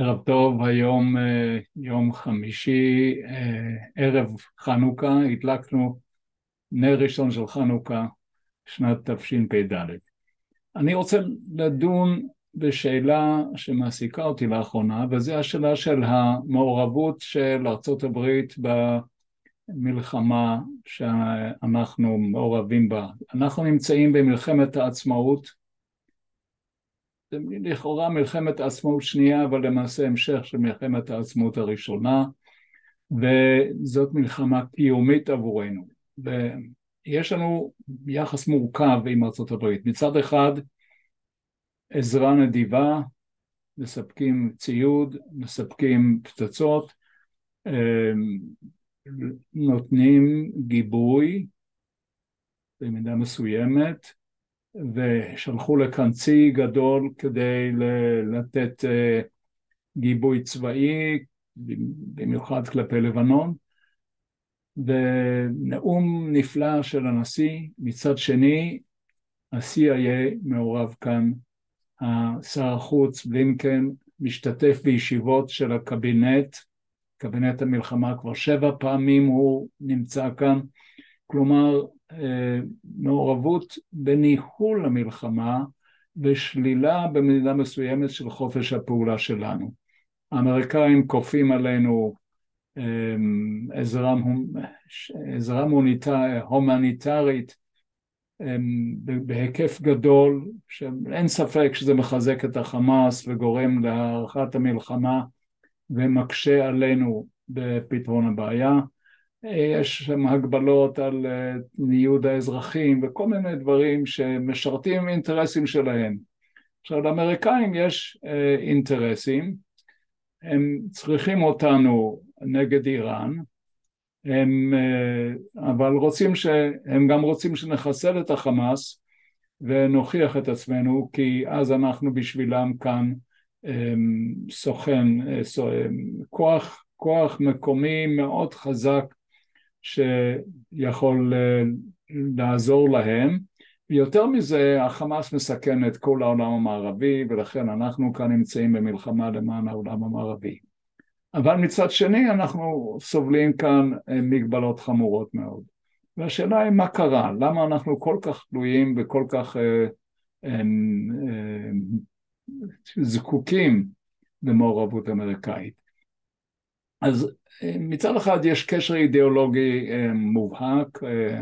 ערב טוב, היום אה, יום חמישי, אה, ערב חנוכה, הדלקנו נר ראשון של חנוכה, שנת תשפ"ד. אני רוצה לדון בשאלה שמעסיקה אותי לאחרונה, וזו השאלה של המעורבות של ארצות הברית במלחמה שאנחנו מעורבים בה. אנחנו נמצאים במלחמת העצמאות, זה לכאורה מלחמת העצמאות שנייה, אבל למעשה המשך של מלחמת העצמאות הראשונה, וזאת מלחמה קיומית עבורנו. ויש לנו יחס מורכב עם ארצות הברית. מצד אחד, עזרה נדיבה, מספקים ציוד, מספקים פצצות, אמ, נותנים גיבוי במידה מסוימת, ושלחו לכאן צי גדול כדי לתת אה, גיבוי צבאי, במיוחד כלפי לבנון, ונאום נפלא של הנשיא, מצד שני ה-CIA מעורב כאן, שר החוץ בלינקן משתתף בישיבות של הקבינט, קבינט המלחמה כבר שבע פעמים הוא נמצא כאן, כלומר מעורבות בניהול המלחמה ושלילה במידה מסוימת של חופש הפעולה שלנו. האמריקאים כופים עלינו אה, עזרה, הומניטרית אה, בהיקף גדול, שאין ספק שזה מחזק את החמאס וגורם להארכת המלחמה ומקשה עלינו בפתרון הבעיה. יש שם הגבלות על אה, ניוד האזרחים וכל מיני דברים שמשרתים אינטרסים שלהם. עכשיו לאמריקאים יש אה, אינטרסים, הם צריכים אותנו נגד איראן, הם, אה, אבל רוצים ש... הם גם רוצים שנחסל את החמאס ונוכיח את עצמנו כי אז אנחנו בשבילם כאן סוכן, כוח, כוח מקומי מאוד חזק שיכול אה, לעזור להם. יותר מזה, החמאס מסכן את כל העולם המערבי, ולכן אנחנו כאן נמצאים במלחמה למען העולם המערבי. אבל מצד שני אנחנו סובלים כאן אה, מגבלות חמורות מאוד. והשאלה היא מה קרה, למה אנחנו כל כך תלויים וכל כך אה, אה, אה, זקוקים למעורבות אמריקאית. אז מצד אחד יש קשר אידיאולוגי אה, מובהק, אה,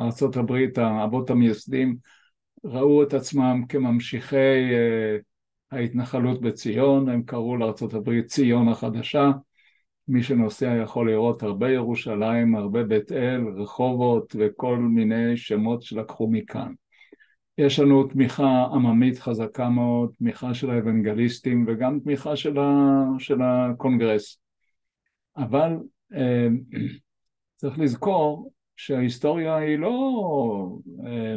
ארה"ב, האבות המייסדים ראו את עצמם כממשיכי אה, ההתנחלות בציון, הם קראו לארה"ב ציון החדשה, מי שנוסע יכול לראות הרבה ירושלים, הרבה בית אל, רחובות וכל מיני שמות שלקחו מכאן. יש לנו תמיכה עממית חזקה מאוד, תמיכה של האוונגליסטים וגם תמיכה של, ה, של הקונגרס. אבל אה, צריך לזכור שההיסטוריה היא לא אה,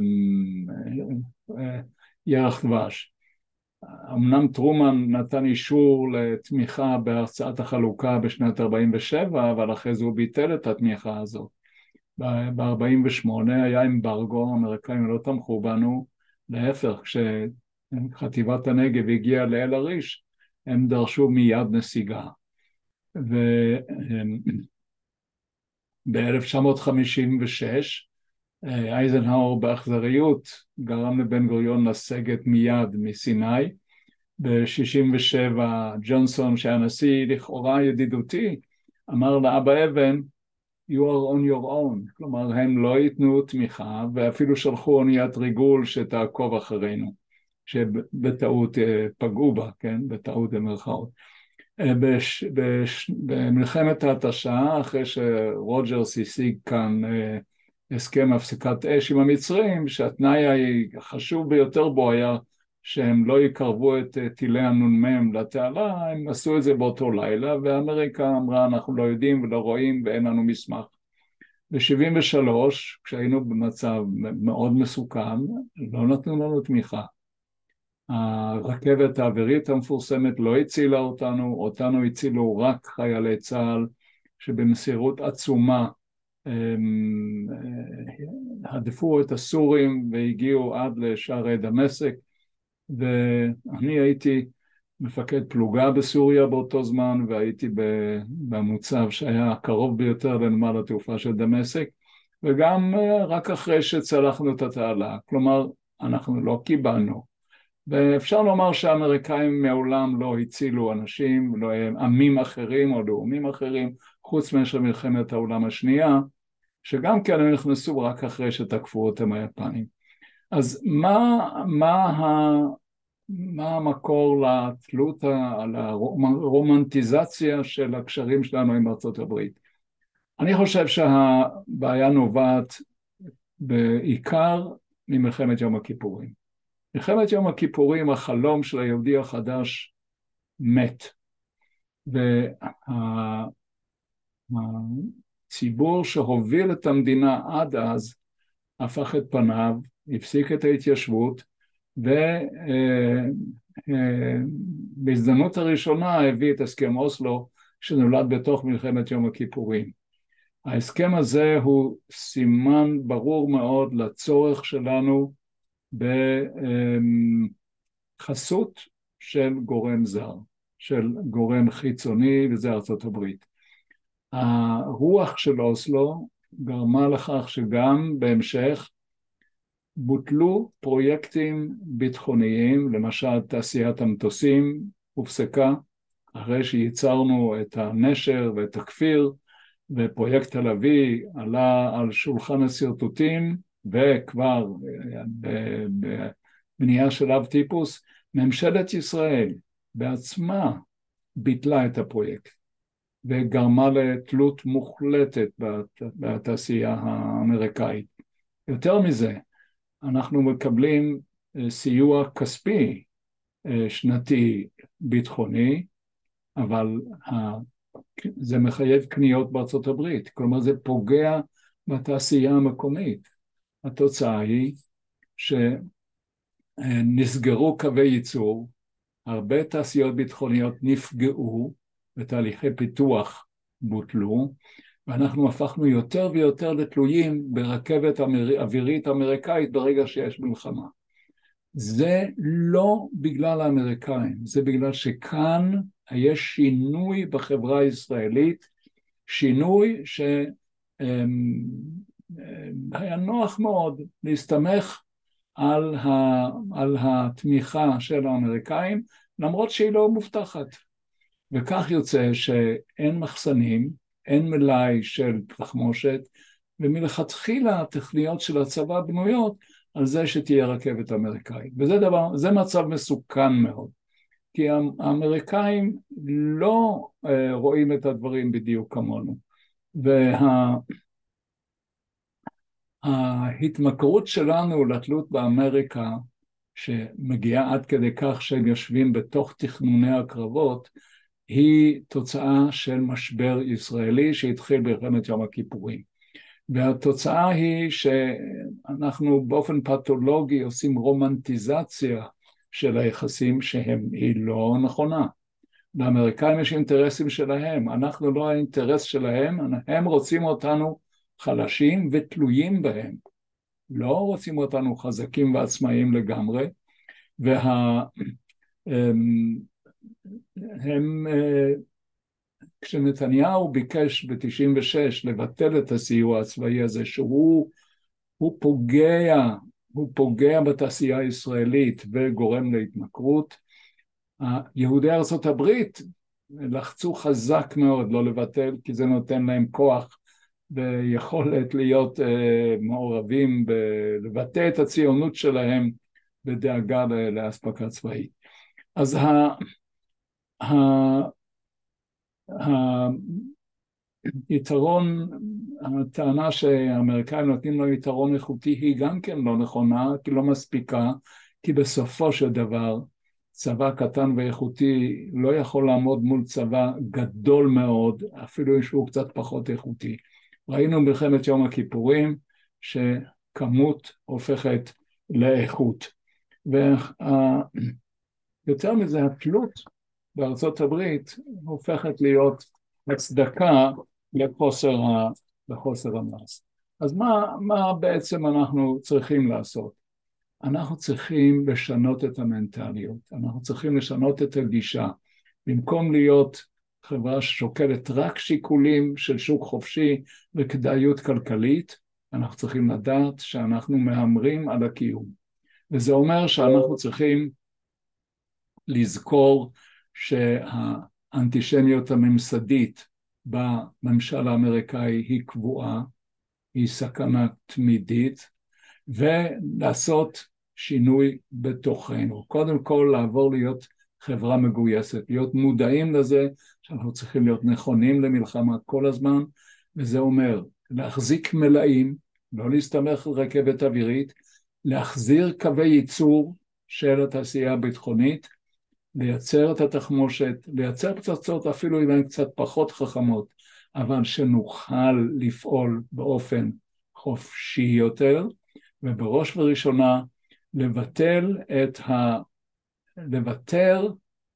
אה, ירח דבש. אמנם טרומן נתן אישור לתמיכה בהרצאת החלוקה בשנת 47, אבל אחרי זה הוא ביטל את התמיכה הזאת. ב-48 היה אמברגו, האמריקאים לא תמכו בנו, להפך, כשחטיבת הנגב הגיעה לאל עריש, הם דרשו מיד נסיגה. וב-1956 אייזנהאור באכזריות גרם לבן גוריון לסגת מיד מסיני. ב-67 ג'ונסון שהיה נשיא לכאורה ידידותי אמר לאבא אבן you are on your own, כלומר הם לא ייתנו תמיכה ואפילו שלחו אוניית ריגול שתעקוב אחרינו, שבטעות אה, פגעו בה, כן, בטעות במרכאות. אה, בש, בש, במלחמת ההתשה, אחרי שרוג'רס השיג כאן אה, הסכם הפסקת אש עם המצרים, שהתנאי החשוב ביותר בו היה שהם לא יקרבו את אה, טילי הנ"מ לתעלה, הם עשו את זה באותו לילה, ואמריקה אמרה אנחנו לא יודעים ולא רואים ואין לנו מסמך. ב-73, כשהיינו במצב מאוד מסוכן, לא נתנו לנו תמיכה. הרכבת האווירית המפורסמת לא הצילה אותנו, אותנו הצילו רק חיילי צה"ל שבמסירות עצומה אה, הדפו את הסורים והגיעו עד לשערי דמשק ואני הייתי מפקד פלוגה בסוריה באותו זמן והייתי במוצב שהיה הקרוב ביותר לנמל התעופה של דמשק וגם אה, רק אחרי שצלחנו את התעלה, כלומר אנחנו לא קיבלנו ואפשר לומר שהאמריקאים מעולם לא הצילו אנשים, לא עמים אחרים או לאומים אחרים חוץ מאשר מלחמת העולם השנייה שגם כן הם נכנסו רק אחרי שתקפו אותם היפנים אז מה, מה מה המקור לתלות, לרומנטיזציה של הקשרים שלנו עם ארצות הברית. אני חושב שהבעיה נובעת בעיקר ממלחמת יום הכיפורים. מלחמת יום הכיפורים, החלום של היהודי החדש מת. והציבור שהוביל את המדינה עד אז הפך את פניו, הפסיק את ההתיישבות, ובהזדמנות הראשונה הביא את הסכם אוסלו שנולד בתוך מלחמת יום הכיפורים. ההסכם הזה הוא סימן ברור מאוד לצורך שלנו בחסות של גורם זר, של גורם חיצוני וזה ארצות הברית. הרוח של אוסלו גרמה לכך שגם בהמשך בוטלו פרויקטים ביטחוניים, למשל תעשיית המטוסים הופסקה אחרי שייצרנו את הנשר ואת הכפיר ופרויקט תל אביב עלה על שולחן השרטוטים וכבר בבנייה של אב טיפוס ממשלת ישראל בעצמה ביטלה את הפרויקט וגרמה לתלות מוחלטת בתעשייה האמריקאית. יותר מזה, אנחנו מקבלים אה, סיוע כספי אה, שנתי ביטחוני, אבל זה מחייב קניות בארצות הברית, כלומר זה פוגע בתעשייה המקומית. התוצאה היא שנסגרו קווי ייצור, הרבה תעשיות ביטחוניות נפגעו ותהליכי פיתוח בוטלו, ואנחנו הפכנו יותר ויותר לתלויים ברכבת אווירית אמריקאית ברגע שיש מלחמה. זה לא בגלל האמריקאים, זה בגלל שכאן יש שינוי בחברה הישראלית, שינוי שהיה נוח מאוד להסתמך על, ה, על התמיכה של האמריקאים, למרות שהיא לא מובטחת. וכך יוצא שאין מחסנים, אין מלאי של תחמושת, ומלכתחילה התכניות של הצבא בנויות על זה שתהיה רכבת אמריקאית. וזה דבר, זה מצב מסוכן מאוד, כי האמריקאים לא אה, רואים את הדברים בדיוק כמונו. וההתמכרות וה, שלנו לתלות באמריקה, שמגיעה עד כדי כך שהם יושבים בתוך תכנוני הקרבות, היא תוצאה של משבר ישראלי שהתחיל במלחמת יום הכיפורים. והתוצאה היא שאנחנו באופן פתולוגי עושים רומנטיזציה של היחסים שהיא לא נכונה. לאמריקאים יש אינטרסים שלהם, אנחנו לא האינטרס שלהם, הם רוצים אותנו חלשים ותלויים בהם. לא רוצים אותנו חזקים ועצמאיים לגמרי, וה... אמ, הם, אה, כשנתניהו ביקש ב-96 לבטל את הסיוע הצבאי הזה, שהוא פוגע, הוא פוגע בתעשייה הישראלית וגורם להתמכרות, יהודי הברית לחצו חזק מאוד לא לבטל, כי זה נותן להם כוח ויכולת להיות uh, מעורבים, לבטא את הציונות שלהם בדאגה לאספקה צבאית. אז היתרון, הטענה שהאמריקאים נותנים לו יתרון איכותי היא גם כן לא נכונה, כי לא מספיקה, כי בסופו של דבר צבא קטן ואיכותי לא יכול לעמוד מול צבא גדול מאוד, אפילו שהוא קצת פחות איכותי. ראינו במלחמת יום הכיפורים שכמות הופכת לאיכות. ויותר מזה, התלות בארצות הברית הופכת להיות הצדקה לחוסר, לחוסר המס. אז מה, מה בעצם אנחנו צריכים לעשות? אנחנו צריכים לשנות את המנטליות, אנחנו צריכים לשנות את הגישה. במקום להיות חברה ששוקלת רק שיקולים של שוק חופשי וכדאיות כלכלית, אנחנו צריכים לדעת שאנחנו מהמרים על הקיום. וזה אומר שאנחנו צריכים לזכור שהאנטישמיות הממסדית בממשל האמריקאי היא קבועה, היא סכנה תמידית, ולעשות שינוי בתוכנו. קודם כל לעבור להיות חברה מגויסת, להיות מודעים לזה שאנחנו צריכים להיות נכונים למלחמה כל הזמן, וזה אומר להחזיק מלאים, לא להסתמך על רכבת אווירית, להחזיר קווי ייצור של התעשייה הביטחונית, לייצר את התחמושת, לייצר פצצות אפילו אם הן קצת פחות חכמות, אבל שנוכל לפעול באופן חופשי יותר, ובראש ובראשונה לבטל את ה... לוותר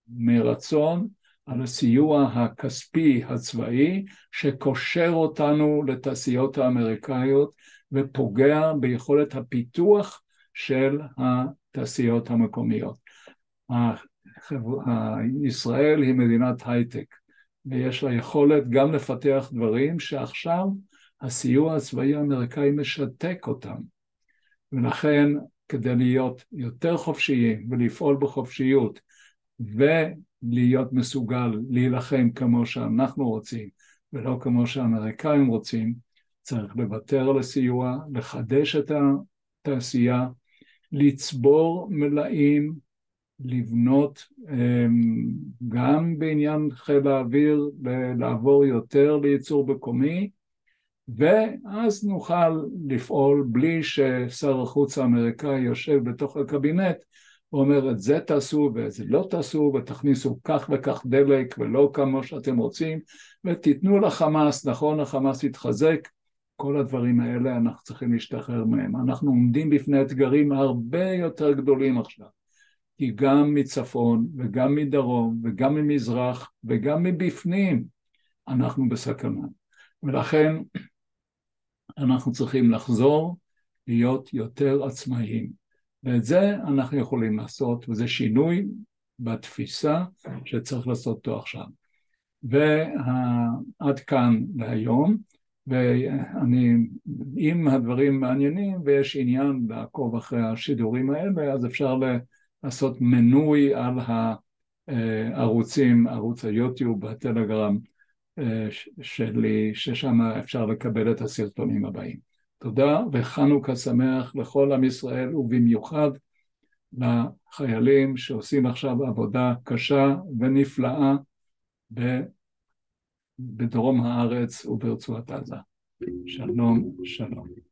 מרצון על הסיוע הכספי הצבאי שקושר אותנו לתעשיות האמריקאיות ופוגע ביכולת הפיתוח של התעשיות המקומיות. ישראל היא מדינת הייטק ויש לה יכולת גם לפתח דברים שעכשיו הסיוע הצבאי האמריקאי משתק אותם ולכן כדי להיות יותר חופשיים ולפעול בחופשיות ולהיות מסוגל להילחם כמו שאנחנו רוצים ולא כמו שהאמריקאים רוצים, צריך לוותר על הסיוע, לחדש את התעשייה, לצבור מלאים, לבנות אמ, גם בעניין חיל האוויר, לעבור יותר לייצור מקומי, ואז נוכל לפעול בלי ששר החוץ האמריקאי יושב בתוך הקבינט ואומר את זה תעשו ואת זה לא תעשו ותכניסו כך וכך דלק ולא כמו שאתם רוצים ותיתנו לחמאס, נכון החמאס יתחזק, כל הדברים האלה אנחנו צריכים להשתחרר מהם. אנחנו עומדים בפני אתגרים הרבה יותר גדולים עכשיו, כי גם מצפון וגם מדרום וגם ממזרח וגם מבפנים אנחנו בסכנה. ולכן אנחנו צריכים לחזור להיות יותר עצמאיים. ואת זה אנחנו יכולים לעשות, וזה שינוי בתפיסה שצריך לעשות אותו עכשיו. ועד כאן להיום, ואני, אם הדברים מעניינים ויש עניין לעקוב אחרי השידורים האלה, אז אפשר לעשות מנוי על הערוצים, ערוץ היוטיוב, הטלגרם, שלי, ששם אפשר לקבל את הסרטונים הבאים. תודה וחנוכה שמח לכל עם ישראל ובמיוחד לחיילים שעושים עכשיו עבודה קשה ונפלאה בדרום הארץ וברצועת עזה. שלום, שלום.